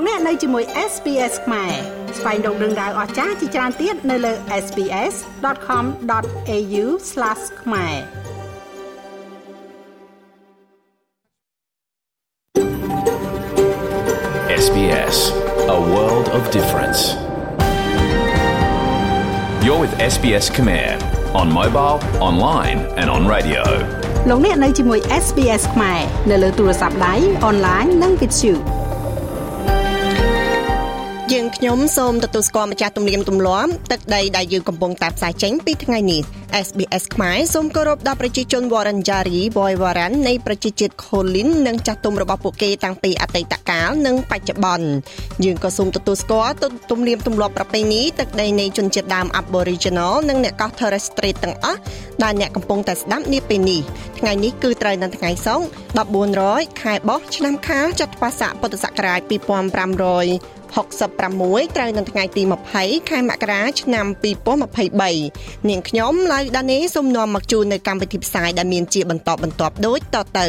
លោកអ្នកនៅជាមួយ SPS ខ្មែរស្វែងរកដឹងដៅអស្ចារ្យជាច្រើនទៀតនៅលើ SPS.com.au/ ខ្មែរ SBS A world of difference You're with SBS Khmer on mobile, online and on radio. លោកអ្នកនៅជាមួយ SPS ខ្មែរនៅលើទូរស័ព្ទដៃអនឡាញនិងវិទ្យុយើង ខ្ញុំសូមទទួលស្គាល់ម្ចាស់ទំនៀមទម្លាប់ទឹកដីដែលយើងកំពុងតែផ្សាយចេញពីថ្ងៃនេះ SBS ខ្មែរសូមគោរពដល់ប្រជាជន Wurundjeri Woiwurrung នៃប្រជាជាតិ Kulin និងចាស់ទុំរបស់ពួកគេតាំងពីអតីតកាលនិងបច្ចុប្បន្នយើងក៏សូមទទួលស្គាល់ទំនៀមទម្លាប់ប្រពៃណីទឹកដីនៃជនជាតិដើម Aboriginal និងអ្នកកោះ Torres Strait ទាំងអស់ដែលអ្នកកំពុងតែស្ដាប់នាពេលនេះថ្ងៃនេះគឺត្រូវនៅថ្ងៃសុក្រ1400ខែបោះឆ្នាំខាលចត្វាស័កពុទ្ធសករាជ2500 66ត្រូវនៅថ្ងៃទី20ខែមករាឆ្នាំ2023នាងខ្ញុំឡៅដានីសូមនាំមកជូននៅកម្មវិធីផ្សាយដែលមានជាបន្តបន្ទាប់ដូចតទៅ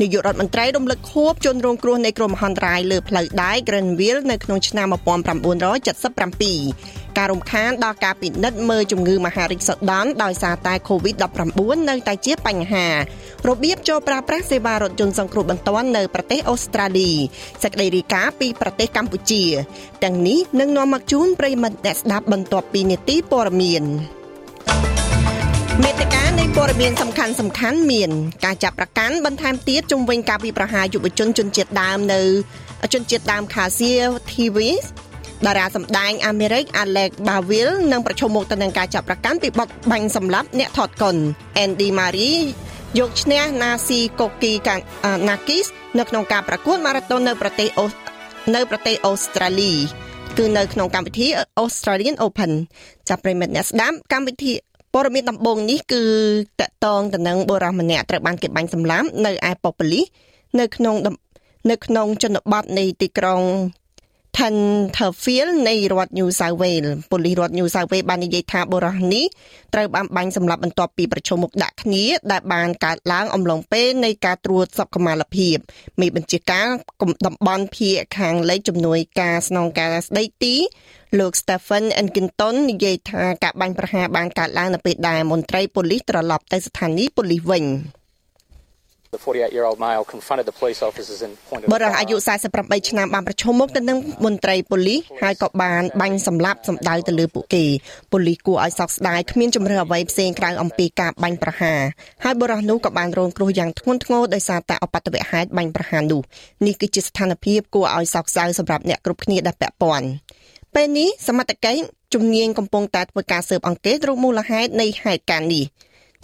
នាយករដ្ឋមន្ត្រីរំលឹកខួបជនរងគ្រោះនៃគ្រោះមហន្តរាយលើផ្លូវដែក Grenville នៅក្នុងឆ្នាំ1977 ការរំខានដល់ការពិនិត្យមើលជំងឺមហារីកសុដន់ដោយសារតែ COVID-19 នៅតែជាបញ្ហារបៀបចូលប្រើប្រាស់សេវារថយន្តសង្គ្រោះបន្ទាន់នៅប្រទេសអូស្ត្រាលីសេចក្តីរាយការណ៍ពីប្រទេសកម្ពុជា ទាំងនេះនឹងនាំមកជូនប្រិមិត្តអ្នកស្ដាប់បន្ទាប់ពីនេតិព័ត៌មានមេតិការនៃព័ត៌មានសំខាន់សំខាន់មាន ការចាប់ប្រកាន់បន្ថែមទៀតជំវិញការវិប្រហាយុវជនជនជាតិដើមនៅជនជាតិដើមខាសៀ TV តារាសម្ដែងអាមេរិក Alec Baville នឹងប្រឈមមុខទៅនឹងការចាប់ប្រកាន់ពីបទបាញ់សម្លាប់អ្នកថតកុន Andy Marie យកឈ្នះ Nasi Koki Nakis នៅក្នុងការប្រកួតម៉ារ៉ាតុននៅប្រទេសនៅប្រទេសអូស្ត្រាលីគឺនៅក្នុងកម្មវិធី Australian Open ចាប់ប្រិមិត្តអ្នកស្ដាប់កម្មវិធីព័ត៌មានដំបូងនេះគឺតកតងទៅនឹងបុរសម្នាក់ត្រូវបានគេបាញ់សម្លាប់នៅឯប៉ុប៉ូលីសនៅក្នុងនៅក្នុងជនបទនៃទីក្រុង Tenterfield នៃរដ្ឋ New South Wales ប៉ូលីសរដ្ឋ New South Wales បាននិយាយថាបុរសនេះត្រូវបានបាញ់សម្លាប់បន្ទាប់ពីប្រជុំមុខដាក់គ្នាដែលបានកើតឡើងអំឡុងពេលនៃការត្រួតសុខុមាលភាពមេបញ្ជាការតំបន់ភៀកខាងលិចជំនួយការស្នងការស្ដីទីលោក Stephen Enkinton និយាយថាការបាញ់ប្រហារបានកើតឡើងនៅពេលដែលមន្ត្រីប៉ូលីសត្រឡប់ទៅស្ថានីយ៍ប៉ូលីសវិញ។ បរិះអាយុ48ឆ្នាំបានប្រឈមមុខទៅនឹងមន្ត្រីប៉ូលីសហើយក៏បានបាញ់សម្លាប់សម្ដៅទៅលើពួកគេប៉ូលីសគួរឲ្យសោកស្ដាយគ្មានជំរឿអ្វីផ្សេងក្រៅអំពីការបាញ់ប្រហារហើយបរិះនោះក៏បានរងគ្រោះយ៉ាងធ្ងន់ធ្ងរដោយសារតែអបតវហេតុបាញ់ប្រហារនោះនេះគឺជាស្ថានភាពគួរឲ្យសោកសៅសម្រាប់អ្នកគ្រប់គ្នាដែលពាក់ព័ន្ធពេលនេះសមត្ថកិច្ចជំនាញកំពុងតែធ្វើការស៊ើបអង្កេតរកមូលហេតុនៃហេតុការណ៍នេះ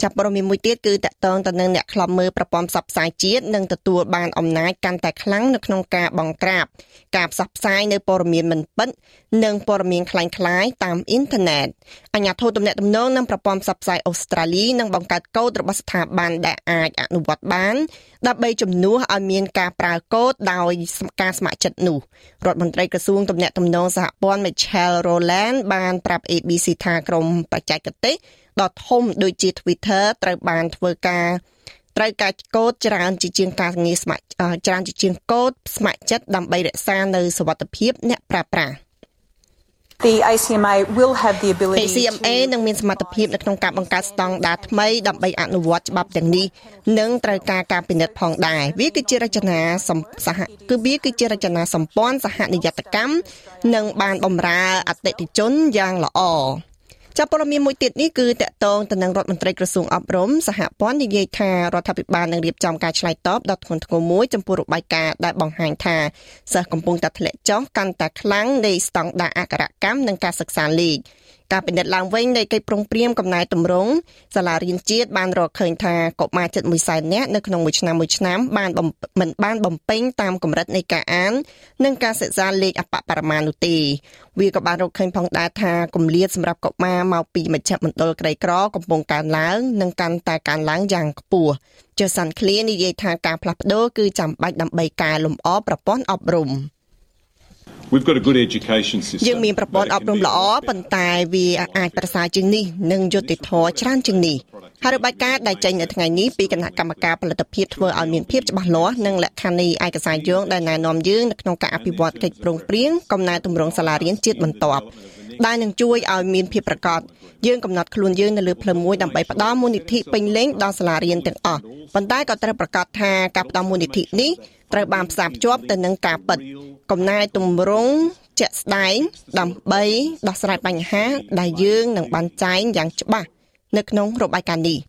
ចាប់ព័ត៌មានមួយទៀតគឺតកតងទៅនឹងអ្នកខ្លំមើលប្រព័ន្ធផ្សព្វផ្សាយជាតិនិងទទួលបានអំណាចកាន់តែខ្លាំងនៅក្នុងការបង្ក្រាបការផ្សព្វផ្សាយនៅព័ត៌មានមិនពិតនិងព័ត៌មានคล้ายៗតាមអ៊ីនធឺណិតអាជ្ញាធរទំនាក់ទំនងនឹងប្រព័ន្ធផ្សព្វផ្សាយអូស្ត្រាលីនឹងបង្កើតកូដរបស់ស្ថាប័នដែលអាចអនុវត្តបានដើម្បីជំនួសឲ្យមានការប្រើកូដដោយការស្ម័គ្រចិត្តនោះរដ្ឋមន្ត្រីក្រសួងទំនាក់ទំនងសហព័ន្ធ Michelle Roland បានប្រាប់ ABC ថាក្រមបច្ចេកទេស ដ៏ធំដូចជា Twitter ត្រូវបានធ្វើការត្រូវការកូដច្រើនជាជាងការងារស្ម័គ្រច្រើនជាជាងកូដស្ម័គ្រចិត្តដើម្បីរក្សានៅសុវត្ថិភាពអ្នកប្រើប្រាស់ The ACMA will have the ability ACMA នឹងមានសមត្ថភាពនៅក្នុងការបង្កើតស្តង់ដារថ្មីដើម្បីអនុវត្តច្បាប់ទាំងនេះនិងត្រូវការការពិនិត្យផងដែរវាគឺជារចនាសហគឺវាគឺជារចនាសម្ព័ន្ធសហនិយត្តកម្មនិងបានបម្រើអតិថិជនយ៉ាងល្អ ចាប់ព័ត៌មានមួយទៀតនេះគឺតកតងទៅនឹងរដ្ឋមន្ត្រីក្រសួងអប់រំសហព័ន្ធនិយាយថារដ្ឋាភិបាលនឹងរៀបចំការឆ្លើយតបដ៏ធ្ងន់ធ្ងរមួយចំពោះរបាយការណ៍ដែលបង្ហាញថាសិស្សកំពុងតែធ្លាក់ចុះកាន់តែខ្លាំងនៃស្តង់ដារអក្ខរកម្មនិងការសិក្សាលេខការពិនិត្យឡើងវិញនៃកិច្ចប្រឹងប្រែងកំណែតម្រង់សាលារៀនជាតិបានរកឃើញថាកុមារជិត1សែននាក់នៅក្នុងមួយឆ្នាំមួយឆ្នាំបានមិនបានបំពេញតាមកម្រិតនៃការអាន និងការសិក្សាលេខអបបរមានោះទេវាក៏បានរកឃើញផងដែរថាគម្លាតសម្រាប់កុមារមកពីមជ្ឈមណ្ឌលក្រីក្រកំពុងកើនឡើងនិងកាន់តែកើនឡើងយ៉ាងខ្ពស់ចើសាន់ឃ្លៀនិយាយថាការផ្លាស់ប្ដូរគឺចាំបាច់ដើម្បីកែលម្អប្រព័ន្ធអប់រំ។ We've got a good education system. យើងមានប្រព័ន្ធអប់រំល្អប៉ុន្តែវាអាចប្រសើរជាងនេះនិងយុត្តិធម៌ច្រើនជាងនេះហើយរបាយការណ៍ដែលចេញនៅថ្ងៃនេះពីគណៈកម្មការផលិតភាពធ្វើឲ្យមានភាពច្បាស់លាស់និងលក្ខខណ្ឌនៃឯកសារយោងដែលណែនាំយើងនៅក្នុងការអភិវឌ្ឍកិច្ចព្រមព្រៀងកំណែទម្រង់សាលារៀនជាតិបន្ទាប់ដែលនឹងជួយឲ្យមានភាពប្រកបយើងកំណត់ខ្លួនយើងនៅលើផ្លូវមួយដើម្បីផ្ដល់មូលនិធិពេញលេញដល់សាលារៀនទាំងអស់ប៉ុន្តែក៏ត្រូវប្រកាសថាការផ្ដល់មូលនិធិនេះត្រូវបានផ្សារភ្ជាប់ទៅនឹងការពិត កំណែទម្រង់ជាក់ស្ដែងដើម្បីដោះស្រាយបញ្ហា ដែលយើងនឹងបានចែងយ៉ាងច្បាស់នៅក្នុងរបាយការណ៍នេះ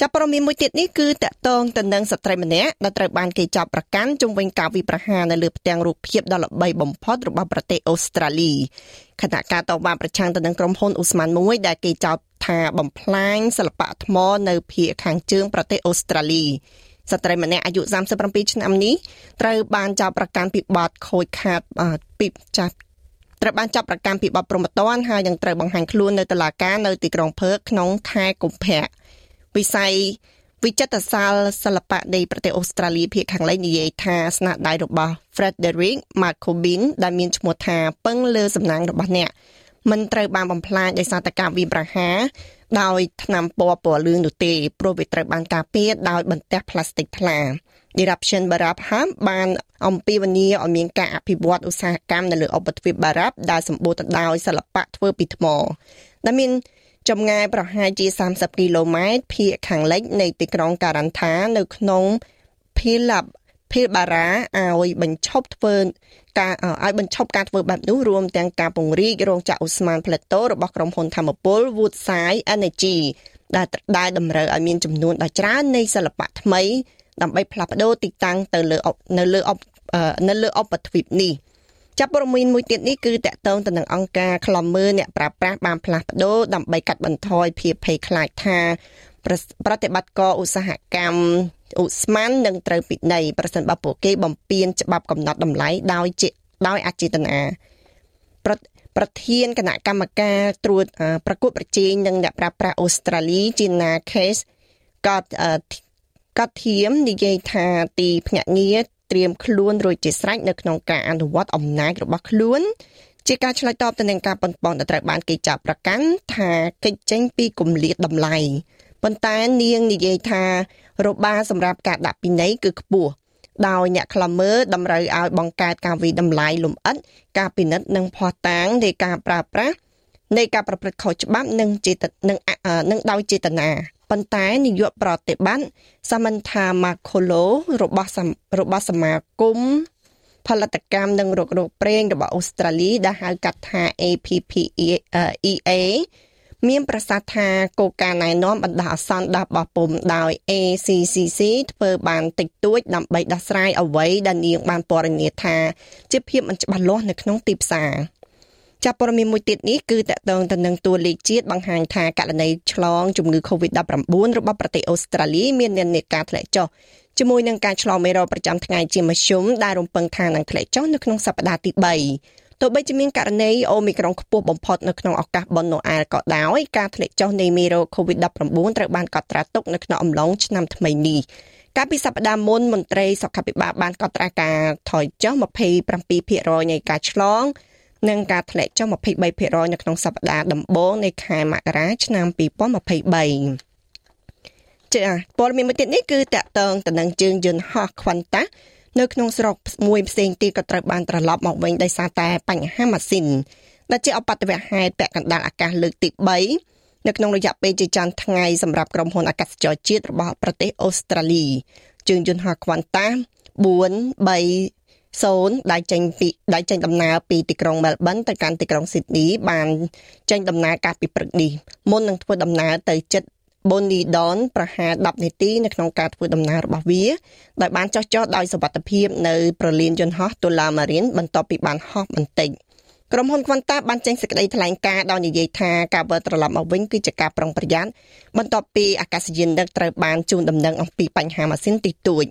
ចាប់ព័ត៌មានមួយទៀតនេះគឺតកតងទៅនឹងស្ត្រីម្នាក់ដែលត្រូវបានគេចាប់ប្រកាន់ជុំវិញការវិប្រហារនៅលើផ្ទាំងរូបភាពដ៏ល្បីបំផុតរបស់ប្រទេសអូស្ត្រាលីខណៈការតវ៉ាប្រឆាំងទៅនឹងក្រុមហ៊ុនអ៊ូស្ម៉ានមួយដែលគេចោទថាបំផ្លាញសិល្បៈថ្មនៅភាគខាងជើងប្រទេសអូស្ត្រាលី ស្ត្រីម្នាក់អាយុ37ឆ្នាំនេះត្រូវបានចោទប្រកាន់ពីបទខូចខាតពីចាប់ត្រូវបានចាប់ប្រកាន់ពីបទប្រមទ័នហើយនឹងត្រូវបង្ហាញខ្លួននៅតុលាការនៅទីក្រុងផឺក្នុងខែកុម្ភៈវិស័យវិចិត្រសាលសិល្បៈនៃប្រទេសអូស្ត្រាលីភាគខាងលិចនិយាយថាស្នាដៃរបស់ Frederick Markobin ដែលមានឈ្មោះថាពឹងលើសំណាងរបស់អ្នកមិនត្រូវបានបំផ្លាញដោយសារតែការវាយប្រហារ ដោយថ្នាំពណ៌ពណ៌លឿងនោះទេព្រោះវាត្រូវបានការពារដោយបន្ទះផ្លាស្ទិកថ្លា Eruption Barabham បានអំពាវនាវឲ្យមានការអភិវឌ្ឍឧស្សាហកម្មនៅលើឧបទ្វីបបារ៉ាប់ដែលសម្បូរទៅដោយសិល្បៈធ្វើពីថ្មដែលមានចម្ងាយប្រហែលជា30គីឡូម៉ែត្រភាគខាងលិចនៃទីក្រុងការ៉ាន់ថា នៅក្នុងភីឡាប់ ភីលបារ៉ាឲ្យបញ្ឈប់ធ្វើការឲ្យបញ្ឈប់ការធ្វើបែបនោះរួមទាំងការពង្រីករោងចក្រអូស្មန်ផ្លេតូរបស់ក្រុមហ៊ុនធម្មពល Woodside Energy ដែលដែលតម្រូវឲ្យមានចំនួនដ៏ច្រើននៃសិល្បៈថ្មី ដើម្បីផ្លាស់ប្ដូរទីតាំងទៅលើនៅលើនៅលើឧបទ្វីបនេះចាប់ព័ត៌មានមួយទៀតនេះគឺតកតងទៅនឹងអង្គការខ្លំមើលអ្នកប្រាស្រ័យបានផ្លាស់ប្ដូរដើម្បីកាត់បន្ថយភាពភ័យខ្លាចថាប្រតិបត្តិការឧស្សាហកម្ម ឧស្ម័ននឹងត្រូវពិន័យប្រសិនបើពួកគេបំពានច្បាប់កំណត់តម្លៃដោយដោយអចេតនាប្រប្រធានគណៈកម្មការត្រួតប្រកួតប្រជែងនិងអ្នកប្រាស្រ័យអូស្ត្រាលី Gina Case ក៏កាត់ធៀមនិយាយថាទីភ្នាក់ងារត្រៀមខ្លួនរួចជាស្រេចនៅក្នុងការអនុវត្តអំណាចរបស់ខ្លួន ជាការឆ្លើយតបទៅនឹងការប៉ុនប៉ងដែលត្រូវបានគេចាប់ប្រកាន់ថាកិច្ចចេញពីគម្លាតតម្លៃប៉ុន្តែនាងនិយាយថា របាសម្រាប់ការដាក់ពិន័យគឺខ្ពស់ដោយអ្នកខ្លមើតម្រូវឲ្យបង្កើតការវិតម្លៃលំអិតការពិនិត្យនិងភ័ស្តុតាងនៃការប្រើប្រាស់នៃការប្រព្រឹត្តខុសច្បាប់និងចេតនិងនិងដោយចេតនាប៉ុន្តែនាយកប្រតិបត្តិសមន្ថាម៉ាខូឡូរបស់របស់សមាគមផលិតកម្មនិងរោគរោគប្រេងរបស់អូស្ត្រាលីដែលហៅកាត់ថា APPEA មានប្រសាសន៍ថាគោលការណ៍ណែនាំបណ្ដោះអាសន្នដល់បោះពុំដោយ ACCC ធ្វើបានតិចតួចដើម្បីដោះស្រាយអ្វីដែលនាងបានពណ៌នាថាជាភាពមិនច្បាស់លាស់នៅក្នុងទីផ្សារចាប់ព័ត៌មានមួយទៀតនេះគឺតកតងទៅនឹងតួលេខជាតិបង្ហាញថាករណីឆ្លងជំងឺ Covid-19 របស់ប្រទេសអូស្ត្រាលីមាននិន្នាការធ្លាក់ចុះជាមួយនឹងការឆ្លងមេរោគប្រចាំថ្ងៃជាមធ្យមដែលរំពឹងថានឹងធ្លាក់ចុះនៅក្នុងសប្តាហ៍ទី3 ទោះបីជាមានករណីអូមីក្រុងខ្ពស់បំផុតនៅក្នុងឱកាសបុណ្យណូអែលក៏ដោយការធ្លាក់ចុះនៃមេរោគ COVID-19 ត្រូវបានកត់ត្រាទុកនៅក្នុងអំឡុងឆ្នាំថ្មីនេះកាលពីសប្តាហ៍មុនមន្ត្រីសុខាភិបាលបានកត់ត្រាការថយចុះ27%នៃការឆ្លងនិងការធ្លាក់ចុះ23%នៅក្នុងសប្តាហ៍ដំបូងនៃខែមករាឆ្នាំ2023ចាព័ត៌មានមួយទៀតនេះគឺតកតងទៅនឹងជើងយន្តហោះខ្វិ នតានៅក្នុងស្រុកមួយផ្សេងទៀតក៏ត្រូវបានត្រឡប់មកវិញដោយសារតែបញ្ហាម៉ាស៊ីនដែលជាអបតវហេតុពាក់កណ្ដាលអាកាសលើកទី3នៅក្នុងរយៈពេលជាច្រើនថ្ងៃសម្រាប់ក្រុមហ៊ុនអាកាសចរជាតិរបស់ប្រទេសអូស្ត្រាលីជើងយន្តហោះខ្វិនតា4 3 0ដែលចេញពីដែលចេញដំណើរពីទីក្រុងមែលប៊នទៅកាន់ទីក្រុងស៊ីដនីបានចេញដំណើរកាលពីព្រឹកនេះមុននឹងធ្វើដំណើរទៅជិត Bonidon ប្រហែល10នាទីនៅក្នុងការធ្វើដំណើររបស់វាដោយបានចោះចោះដោយសវត្ថភាពនៅប្រលានយន្តហោះទូឡាម៉ារីនបន្ទាប់ពីបានហោះបន្តិចក្រុមហ៊ុន Quanta បានចេញសេចក្តីថ្លែងការណ៍ដោយនិយាយថាការវិលត្រឡប់មកវិញគឺជាការប្រុងប្រយ័ត្នបន្ទាប់ពីអាកាសយានដឹកត្រូវបានជូនដំណឹងអំពីបញ្ហាម៉ាស៊ីនទីទួច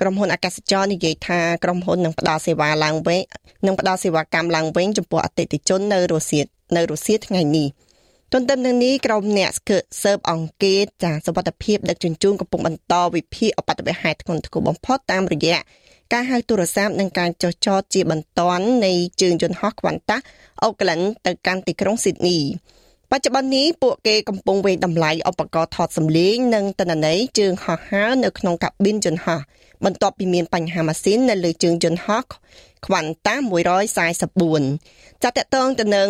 ក្រុមហ៊ុនអាកាសចរនិយាយថាក្រុមហ៊ុននឹងផ្ដល់សេវាឡើងវិញនឹងផ្ដល់សេវាកម្មឡើងវិញចំពោះអតិថិជននៅរុស្ស៊ីនៅរុស្ស៊ីថ្ងៃនេះ។ ទន្ទឹមនឹងនេះក្រុមអ្នកស៊ើបអង្កេតចាសវត្ថភាពដឹកជញ្ជូនកំពុងបន្តវិភាគអបតវហេតុធ្ងន់ធ្ងរបំផុតតាមរយៈការហៅទូរស័ព្ទនិងការចុះចតជាបន្ទាន់នៃជើងយន្តហោះ Qantas Auckland ទៅកាន់ទីក្រុង Sydney បច្ចុប្បន្ននេះពួកគេកំពុងវេតម្លៃឧបករណ៍ថតសម្លេងនិងទិន្នន័យជើងហោះហើរនៅក្នុងកាប៊ីនយន្តហោះបន្ទាប់ពីមានបញ្ហាម៉ាស៊ីននៅលើជើងយន្តហោះ Qantas 144ចាត់តកតងទៅនឹង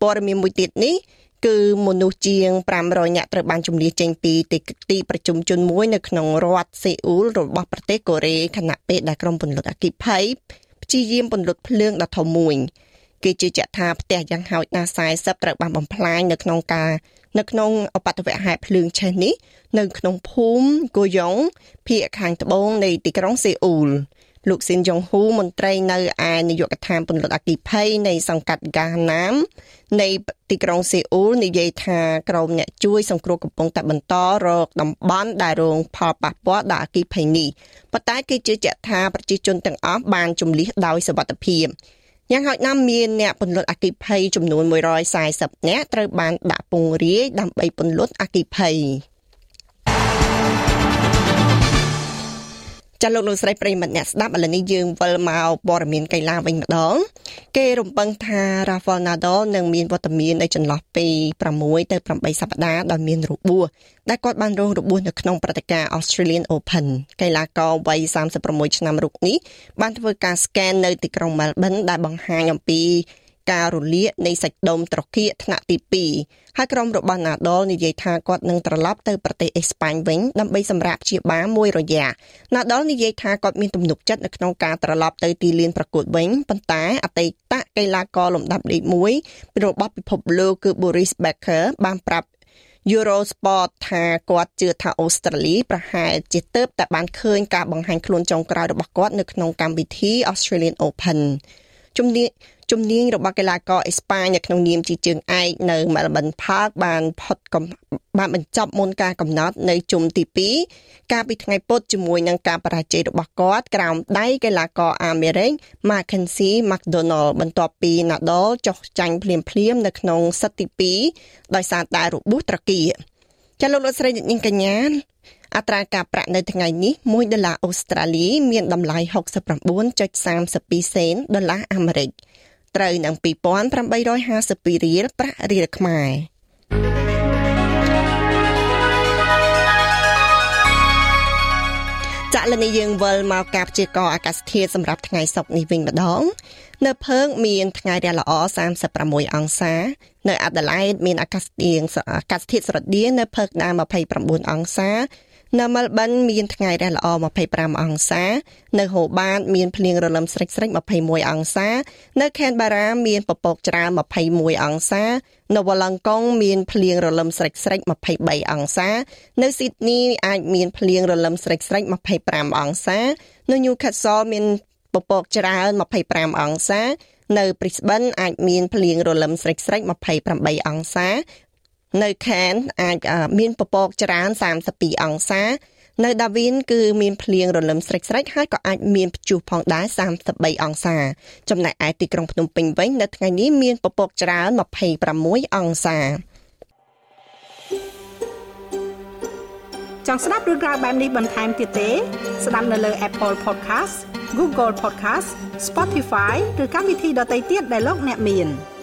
ព័ត៌មានមួយទៀតនេះ គឺមនុស្សជាង500នាក់ត្រូវបានជំនះចេញពីទីទីប្រជុំជនមួយនៅក្នុងរដ្ឋសេអ៊ូលរបស់ប្រទេសកូរ៉េខណៈពេលដែលក្រុមពន្លត់អគ្គិភ័យព្យាយាមពន្លត់ភ្លើងដ៏ធំមួយគេជឿជាក់ថាផ្ទះយ៉ាងហោចណាស់40ត្រូវបានបំផ្លាញនៅក្នុងការនៅក្នុងឧបទ្ទវហេតុភ្លើងឆេះនេះនៅក្នុងភូមិកូយ៉ុងភាគខាងត្បូងនៃទីក្រុងសេអ៊ូល លោកស៊ីនយ៉ុងហ៊ូមន្ត្រីនៅឯនាយកដ្ឋានពន្លត់អគិភ័យនៃសង្កាត់ហ្គាណាមនៃទីក្រុងសេអ៊ូលនិយាយថាក្រុមអ្នកជួយសង្គ្រោះកំពុងតែបន្តរកតំបន់ដែលរងផលប៉ះពាល់ដល់អគិភ័យនេះប៉ុន្តែគេជឿជាក់ថាប្រជាជនទាំងអស់បានជំនះដោយសវត្ថិភាពយ៉ាងហោចណាស់មានអ្នកពន្លត់អគិភ័យចំនួន140នាក់ត្រូវបានដាក់ពង្រាយដើម្បីពន្លត់អគិភ័យ ចាលោកលោកស្រីប្រិមត្តអ្នកស្ដាប់ឥឡូវនេះយើងវិលមកព័ត៌មានកីឡាវិញម្ដងគេរំពឹងថា Rafael Nadal នឹងមានវត្តមាននៅចន្លោះពី6ទៅ8សប្តាហ៍ដោយមានរបួសដែលគាត់បានរងរបួសនៅក្នុងព្រឹត្តិការណ៍ Australian Open កីឡាករវ័យ36ឆ្នាំរូបនេះបានធ្វើការ scan នៅទីក្រុង Melbourne ដែលបង្ហាញអំពី ការរលាកនៃសាច់ដុំត្រគាកថ្នាក់ទី2ហើយក្រុមរបស់ Nadal និយាយថាគាត់នឹងត្រឡប់ទៅប្រទេសអេស្ប៉ាញវិញដើម្បីសម្រាប់ព្យាបាលមួយរយៈ Nadal និយាយថាគាត់មានទំនុកចិត្តនៅក្នុងការត្រឡប់ទៅទីលានប្រកួតវិញប៉ុន្តែអតីតកីឡាករលំដាប់លេខ1របស់ពិភពលោកគឺ Boris Becker បានប្រាប់ Eurosport ថាគាត់ជឿថាអូស្ត្រាលីប្រហែលជាទៅតែបានឃើញការបង្ហាញខ្លួនចុងក្រោយរបស់គាត់នៅក្នុងកម្មវិធី Australian Open ជំនាញ ជំនាញរបស់កីឡាករអេស្ប៉ាញនៅក្នុងនាមជាជើងឯកនៅ Melbourne Park បានផុតបានបញ្ចប់មុនការកំណត់នៅជុំទី2កាលពីថ្ងៃពុធជាមួយនឹងការបរាជ័យរបស់គាត់ក្រោមដៃកីឡាករអាមេរិក Mackenzie McDonald បន្ទាប់ពី Nadal ចុះចាញ់ភ្លាមភ្លាមនៅក្នុងសិតទី2ដោយសារតែរបួសត្រគាកចាលោកលោកស្រីនាងកញ្ញាអត្រាការប្រាក់នៅថ្ងៃនេះ1ដុល្លារអូស្ត្រាលី មានតម្លៃ69.32សេនដុល្លារអាមេរិក ត្រូវនឹង2852រៀលប្រាក់រៀលខ្មែរចាក់លនីយើងវិលមកការព្យាករណ៍អាកាសធាតុសម្រាប់ថ្ងៃសុក្រនេះវិញម្ដង នៅភើងមានថ្ងៃរះល្អ36អង្សា នៅអាដាលេដមានអាកាសធាតុអាកាសធាតុស្រដៀងនៅភើងដែរ29អង្សា នៅមែលប៊នមានថ្ងៃរះល្អ25អង្សា នៅហូបាតមានភ្លៀងរលឹមស្រិចស្រិច21អង្សា នៅខេនបារ៉ាមានពពកច្រើន21អង្សា នៅវ៉ាឡង់កុងមានភ្លៀងរលឹមស្រិចស្រិច23អង្សា នៅស៊ីដនីអាចមានភ្លៀងរលឹមស្រិចស្រិច25អង្សា នៅញូខាត់សលមានពពកច្រើន25អង្សានៅ Brisbane អាចមានភ្លៀងរលឹមស្រិចស្រិច28អង្សា នៅខេនអាចមានពពកច្រើន32អង្សា នៅដាវីនគឺមានភ្លៀងរលឹមស្រិចស្រិចហើយក៏អាចមានព្យុះផងដែរ33អង្សា ចំណែកឯទីក្រុងភ្នំពេញវិញនៅថ្ងៃនេះមានពពកច្រើន26អង្សាចង់ស្ដាប់រឿងក្រៅបែបនេះបន្ថែមទៀតទេ ស្ដាប់នៅលើ Apple Podcast Google Podcast Spotify ឬកម្មវិធីដទៃទៀតដែលលោកអ្នកមាន។